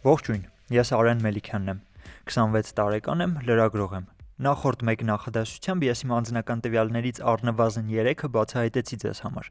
Ողջույն, ես Արեն Մելիքյանն եմ։ 26 տարեկան եմ, լրագրող եմ։ Նախորդ մեկ նախադասությամբ ես իմ անձնական տվյալներից առնվազն 3-ը բացահայտեցի ձեզ համար։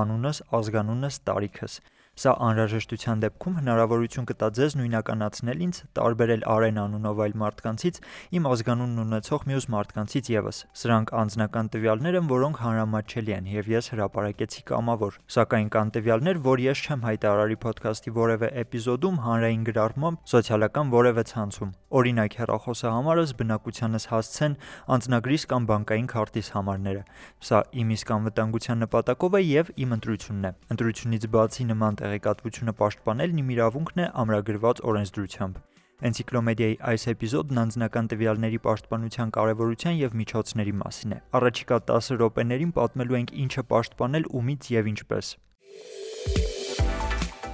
Անունս, ազգանունս, տարիքս։ Սա անհրաժեշտության դեպքում հնարավորություն կտա ձեզ նույնականացնել ինձ, տարբերել Արեն անունով այլ մարդկանցից, իմ ազգանունն ունեցող մյուս մարդկանցից եւս։ Սրանք անձնական տվյալներ են, որոնք հանրամատչելի են, եւ ես հրապարակեցի կամավոր։ Սակայն կան տվյալներ, որ ես չեմ հայտարարի ոդքասթի որևէ էպիզոդում, հանրային գրառմամբ, սոցիալական որևէ ցանցում։ Օրինակ հեռախոսահամարս, բնակությանս հասցեն, անձնագրիս կամ բանկային քարտիս համարները։ Սա իմ իսկ անվտանգության նպատակով է եւ իմ ընտրությունն է։ Ընտրությունից բացի նման տեղեկատվությունը պաշտպանելն իմ իրավունքն է ամրագրված օրենսդրությամբ։ Էնցիկլոմեդիայի այս էպիզոդն անձնական տվյալների պաշտպանության կարևորության եւ միջոցների մասին է։ Առաջիկա 10 րոպեներին պատմելու ենք ինչը պաշտպանել ումից եւ ինչպես։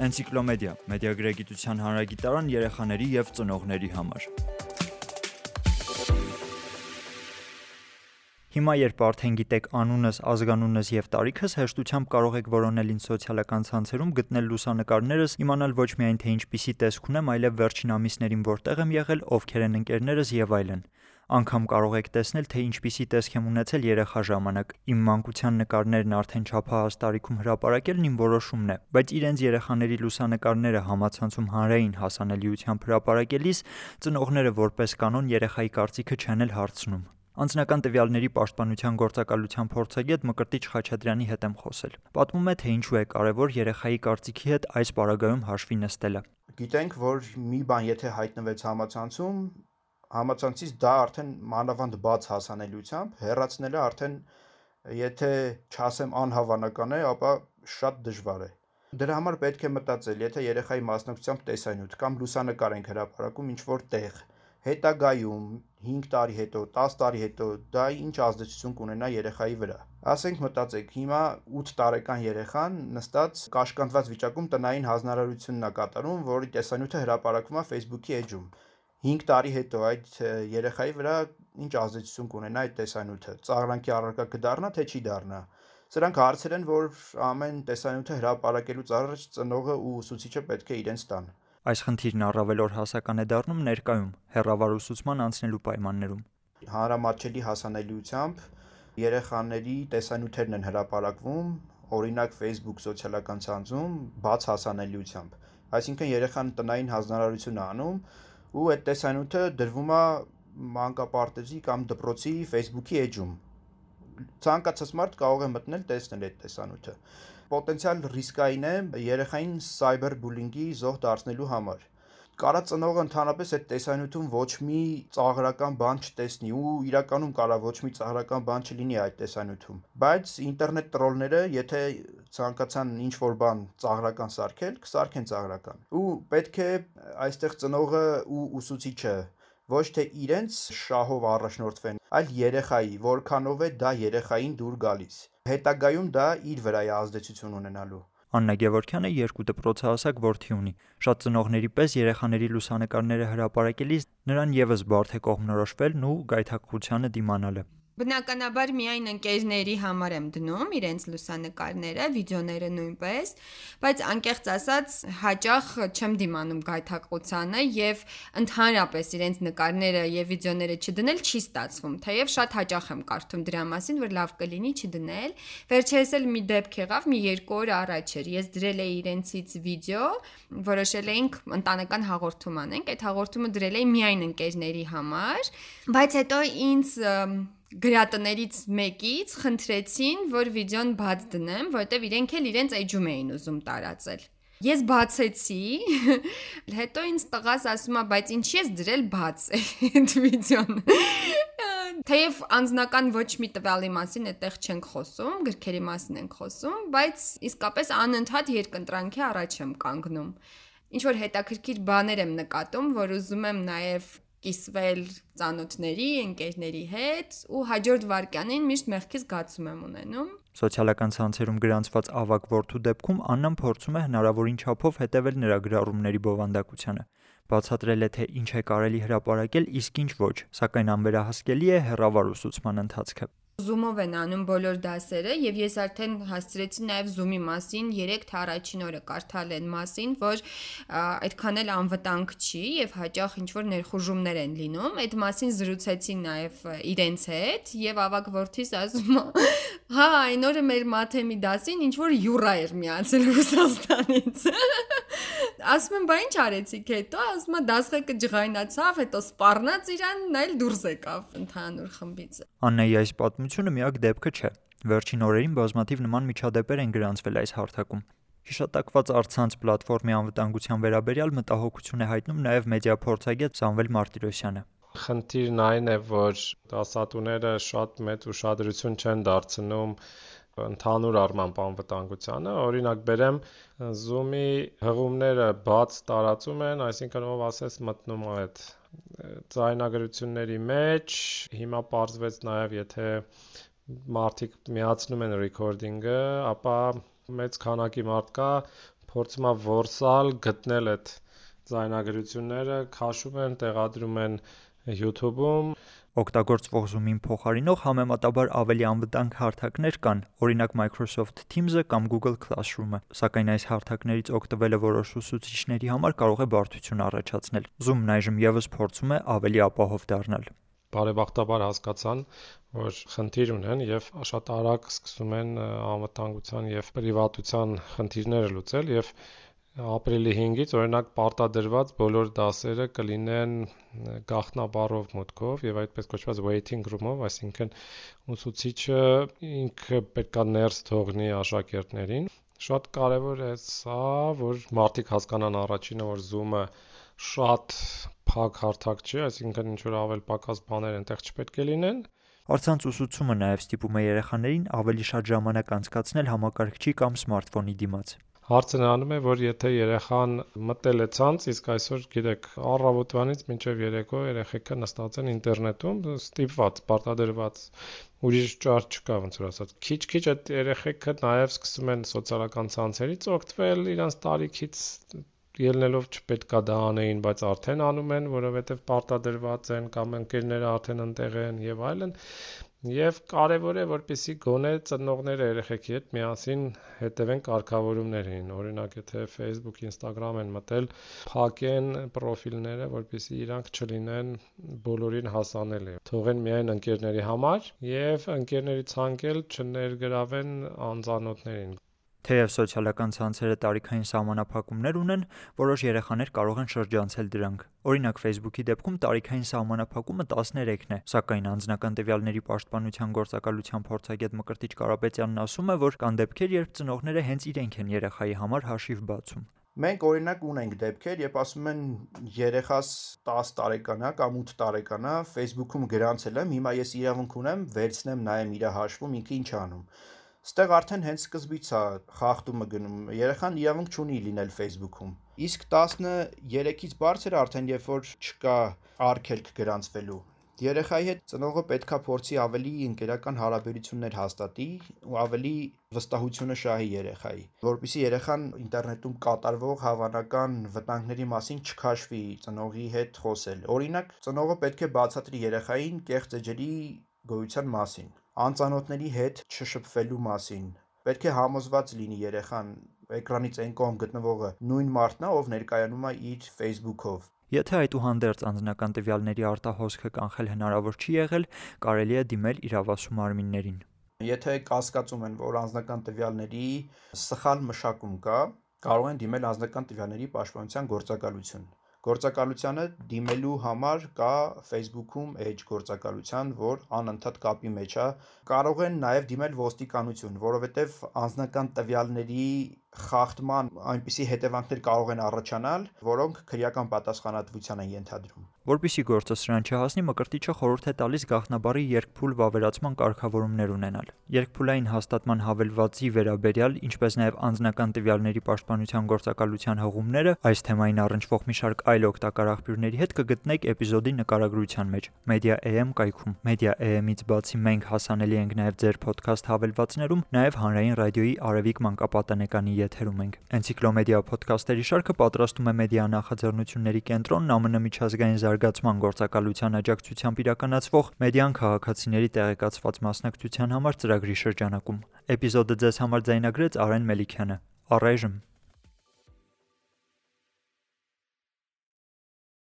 Էնցիկլոմեդիա՝ մեդիագրագիտության հանրագիտարան երեխաների եւ ծնողների համար։ Հիմա երբ արդեն գիտեք անունս, ազգանունս եւ տարիքս, հեշտությամբ կարող եք որոնել ինձ սոցիալական ցանցերում, գտնել լուսանկարներս, իմանալ ոչ միայն թե ինչպիսի տեսք ունեմ, այլև վերջին ամիսներին որտեղ եմ եղել, ովքեր են ընկերներս եւ այլն։ Անկամ կարող եք տեսնել, թե ինչպիսի տեսք եմ ունեցել երեխա ժամանակ։ Իմ մանկության նկարներն արդեն չափահաս տարիքում հրապարակելն իմ որոշումն է, բայց իրենց երեխաների լուսանկարները համացանցում հանրային հասանելիությամբ հրապարակելիս ծնողները որպես կանոն երեխայի կարծիքը չեն էլ հարցնում։ Անձնական տվյալների պաշտպանության գործակալության փորձագետ Մկրտիչ Խաչատրյանի հետ եմ խոսել։ Պատմում է, թե ինչու է կարևոր երեխայի կարծիքի հետ այս պարագայում հաշվի նստելը։ Գիտենք, որ մի բան եթե հայտնվեց համացանցում, համացանցից դա արդեն մանավանդ բաց հասանելիությամբ հեռացնելը արդեն եթե չասեմ անհավանական է, ապա շատ դժվար է։ Դրա համար պետք է մտածել, եթե երեխայի մասնակցությամբ տեսանյութ կամ լուսանկար ենք հրապարակում ինչ-որ տեղ, հետագայում 5 տարի հետո, 10 տարի հետո դա ինչ ազդեցություն կունենա երեխայի վրա։ Ասենք մտածեք, հիմա 8 տարեկան երեխան նստած կաշկանդված վիճակում տնային հանրարարությունն է կատարում, որի տեսանյութը հրապարակվում է Facebook-ի էջում։ 5 տարի հետո այդ երեխայի վրա ինչ ազդեցություն կունենա այդ տեսանյութը։ Ծաղրանքի առարկա կդառնա, թե չի դառնա։ Սրանք հարցեր են, որ ամեն տեսանյութը հրապարակելուց առաջ ծնողը ու ուսուցիչը պետք է իրենց տան։ Այս խնդիրն առավել հասական է դառնում ներկայում հեռավար ուսուցման անցնելու պայմաններում։ Հանրամատչելի հասանելիությամբ երեխաների տեսանյութերն են հրապարակվում, օրինակ Facebook սոցիալական ցանցում բաց հասանելիությամբ։ Այսինքն երեխան տնային հանրարարություն է անում ու այդ տեսանյութը դրվում է մանկապարտեզի կամ դպրոցի Facebook-ի էջում։ Ցանկացած մարդ կարող է մտնել տեսնել այդ տեսանյութը պոտենցիալ ռիսկային է երեխային սայբերբուլինգի զոհ դարձնելու համար կարա ծնողը ընդհանրապես այդ տեսանյութում ոչ մի ծաղրական բան չտեսնի ու իրականում կարա ոչ մի ծաղրական բան չլինի այդ տեսանյութում բայց ինտերնետ տրոլները եթե ցանկացան ինչ որ բան ծաղրական սարքել կսարքեն ծաղրական ու պետք է այստեղ ծնողը ու ուսուցիչը ոչ թե իրենց շահով առաջնորդվեն այլ երեխայի որքանով է դա երեխային դուր գալիս հետագայում դա իր վրա է ազդեցություն ունենալու։ Աննա Գևորքյանը երկու դպրոցահասակ որդի ունի։ Շատ ծնողների պես երեխաների լուսանկարները հրապարակելիս նրան եւս բարդ է կողմնորոշվելն ու գայթակղությանը դիմանալը։ Բնականաբար միայն ընկերների համար եմ դնում իրենց լուսանկարները, վիդեոները նույնպես, բայց անկեղծ ասած հաճախ չեմ դիմանում գայթակղությանը եւ ընդհանրապես իրենց նկարները եւ վիդեոները չդնել չի ստացվում, թեև շատ հաճախ եմ կարդում դրա մասին, որ լավ կլինի չդնել։ Վերջերս էլ մի դեպք եղավ, մի երկու օր առաջ էր։ Ես դրել էի իրենցից վիդեո, որոշել էինք ընտանեկան հաղորդում անենք, այդ հաղորդումը դրել էի միայն ընկերների համար, բայց հետո ինձ գրատներից մեկից խնդրեցին, որ վիդեոն բաց դնեմ, որովհետև իրենք էլ իրենց էջում էին ուզում տարածել։ Ես բացեցի, հետո ինձ տղաս ասում է, բայց ինչի ես դրել բաց այդ վիդեոն։ Թեև անձնական ոչ մի տվյալի մասին այդտեղ չենք խոսում, գրքերի մասին ենք խոսում, բայց իսկապես անընդհատ երկընտրանքի առաջ եմ կանգնում։ Ինչ որ հետաքրքիր բաներ եմ նկատում, որ ուզում եմ նաև կիսվել ծանոթների, ընկերների հետ ու հաջորդ վարքյանին միշտ մեղքից գացում եմ ունենում։ Սոցիալական ցանցերում գրանցված ավակ ворթու դեպքում Աննան փորձում է հնարավորին չափով հետևել նրա գրառումների բովանդակությանը։ Բացատրել է թե ինչ է կարելի հրապարակել, իսկ ինչ ոչ, սակայն անվերահասկելի է հերավար ուսուցման ընթացքը։ Zoom-ով են անում բոլոր դասերը եւ ես արդեն հասցրեցի նաեւ Zoom-ի մասին 3 թե առաջին օրը կարդալ են մասին, որ այդքան էլ անվտանգ չի եւ հաճախ ինչ որ ներխուժումներ են լինում։ Այդ մասին զրուցեցի նաեւ իրենց հետ եւ ավակ ворթիս ասում հա այն օրը մեր մաթեմի դասին ինչ որ յուրա էր միացել Ռուսաստանից։ Ասում եմ, բա ինչ արեցիք հետո, ասում է դասղեկը ջղայնացավ, հետո սպառնաց իրան, նայել դուրս եկավ ընդհանուր խմբից։ Աննայի այս պատմությունը միակ դեպքը չէ։ Վերջին օրերին բազմաթիվ նման միջադեպեր են գրանցվել այս հարթակում։ Հիշատակված արցանց պլատֆորմի անվտանգության վերաբերյալ մտահոգություն է հայտնում նաև մեդիա փորձագետ Սամվել Մարտիրոսյանը։ Խնդիրն այն է, որ դասատուները շատ մեծ ուշադրություն չեն դարձնում ընդհանուր առմամբ անվտանգությանը, օրինակ բերեմ Zoom-ի հղումները բաց տարածում են, այսինքն ով ասես մտնում է այդ ձայնագրությունների մեջ, հիմա parzvets նաև եթե մարդիկ միացնում են recording-ը, ապա մեծ քանակի մարդ կա փորձում է որսալ, գտնել այդ ձայնագրությունները, քաշում են, տեղադրում են YouTube-ում Օգտագործվող Zoom-ին փոխարինող համեմատաբար ավելի անվտանգ հարթակներ կան, օրինակ Microsoft Teams-ը կամ Google Classroom-ը, սակայն այս հարթակներից օգտվելը որոշ ուսուցիչների համար կարող է բարդություն առաջացնել։ Zoom-ն այժմ եւս փորձում է ավելի ապահով դառնալ բարեբախտաբար հասկացան, որ խնդիր ունեն եւ շատ արագ սկսում են անվտանգության եւ պրիվատության խնդիրները լուծել եւ ապրիլի 5-ից օրինակ պարտադրված բոլոր դասերը կլինեն գաղտնաբառով մուտքով եւ այդպես կոչված waiting room-ով, այսինքն ուսուցիչը ինքը պետքա ներս թողնի աշակերտներին։ Շատ կարևոր է սա, որ մարդիկ հասկանան առաջինը, որ Zoom-ը շատ փակ հարթակ չի, այսինքն ինչ որ ավել պակաս բաներ այնտեղ չպետք է լինեն։ Արցանց ուսուցումը նաև ստիպում է երեխաներին ավելի շատ ժամանակ անցկացնել համակարգչի կամ սմարթֆոնի դիմաց։ Հարցը նրանում է, որ եթե երեխան մտել է ցանց, իսկ այսօր գիտեք, առավոտվանից մինչև երեկո երեխեքը նստած են ինտերնետում, ստիպված, պարտադրված ուրիշ ճար չկա ոնց որ ասած։ Քիչ-քիչ այդ երեխեքը նաև սկսում են սոցիալական ցանցերից օգտվել իրանց տարիքից ելնելով չպետքա դա անեին, բայց արդեն անում են, որովհետև պարտադրված են կամ ընկերները արդեն ընտեղ են եւ այլն։ Եվ կարևոր է, որպեսզի գոնե ծնողները երեխեքի հետ միասին հետևեն կարգավորումներին։ Օրինակ, եթե Facebook, Instagram են մտել, փակեն պրոֆիլները, որպեսզի իրանք չլինեն բոլորին հասանելի։ Թողեն միայն ընկերների համար եւ ընկերների ցանկել չներգրավեն անծանոթներին։ Թեև սոցիալական ցանցերը տարիքային սահմանափակումներ ունեն, որոշ երեխաներ կարող են շրջանցել դրանք։ Օրինակ Facebook-ի դեպքում տարիքային սահմանափակումը 13-ն է, սակայն անձնական տվյալների պաշտպանության գործակալության փորձագետ Մկրտիչ Կարապետյանն ասում է, որ կան դեպքեր, երբ ծնողները հենց իրենք են երեխայի համար հաշիվ բացում։ Մենք օրինակ ունենք դեպքեր, երբ ասում են երեխաս 10 տարեկան է կամ 8 տարեկան է, Facebook-ում գրանցել եմ, հիմա ես իրավունք ունեմ վերցնեմ նայեմ իր հաշվում, ինքը ինչ անում Ստեղ արդեն հենց սկզբից է խախտումը գնում։ Երեխան իրավունք չունի լինել Facebook-ում։ Իսկ 13-ից բարձր արդեն երբ որ չկա արգելք գրանցվելու, երեխայի հետ ծնողը պետքա փորձի ավելի ընկերական հարաբերություններ հաստատի ու ավելի վստահությունը շահի երեխայի, որpիսի երեխան ինտերնետում կատարվող հավանական վտանգների մասին չքաշվի ծնողի հետ խոսել։ Օրինակ, ծնողը պետք է բացատրի երեխային կեղծ էջերի գոյության մասին անծանոթների հետ չշփվելու մասին։ Պետք է համոզված լինի երեխան էկրանից այն կողմ գտնվողը նույն մարդն է, ով ներկայանում է իր Facebook-ով։ Եթե այդուհանդերձ անձնական տվյալների արտահոսքը կանխել հնարավոր չի եղել, կարելի է դիմել իրավասու մարմիններին։ Եթե կասկածում են, որ անձնական տվյալների սխալ մշակում կա, կարող են դիմել անձնական տվյալների պաշտպանության գործակալություն։ Գործակալությանը դիմելու համար կա Facebook-ում էջ գործակալության, որ անընդհատ կապի մեջ է։ Կարող են նաև դիմել ոստիկանություն, որովհետև անձնական տվյալների խախտման այնպիսի հետևանքներ կարող են առաջանալ, որոնք քրեական պատասխանատվության են ենթադրում։ Որպիսի գործը սրան չհասնի, Մկրտիչը խորհուրդ է տալիս գաղտնաբարի երկփուլ վավերացման կարգավորումներ ունենալ։ Երկփուլային հաստատման հավելվածի վերաբերյալ, ինչպես նաև անձնական տվյալների պաշտպանության գործակալության հղումները, այս թեմային առնչվող մի շարք այլ օգտակար աղբյուրների հետ կգտնեք էպիզոդի նկարագրության մեջ Media.am կայքում։ Media.am-ից բացի մենք հասանելի ենք նաև ձեր ոդքասթ հավելվածներում, նաև հանրային ռադիոյի Արևիկ մանկապատանեկանի եթերում ենք։ Էնցիկլոմեդիա ոդքասթերի շարքը պատրաստում է մեդիա նախաձեռնությունների կենտրոնն ԱՄՆ միջազգային զարգացման գործակալության աջակցությամբ իրականացվող Մեդիան քաղաքացիների տեղեկացված մասնակցության համար ծրագրի շրջանակում։ Էպիզոդը ձեզ համար ձայնագրեց Արեն Մելիքյանը։ Առայժմ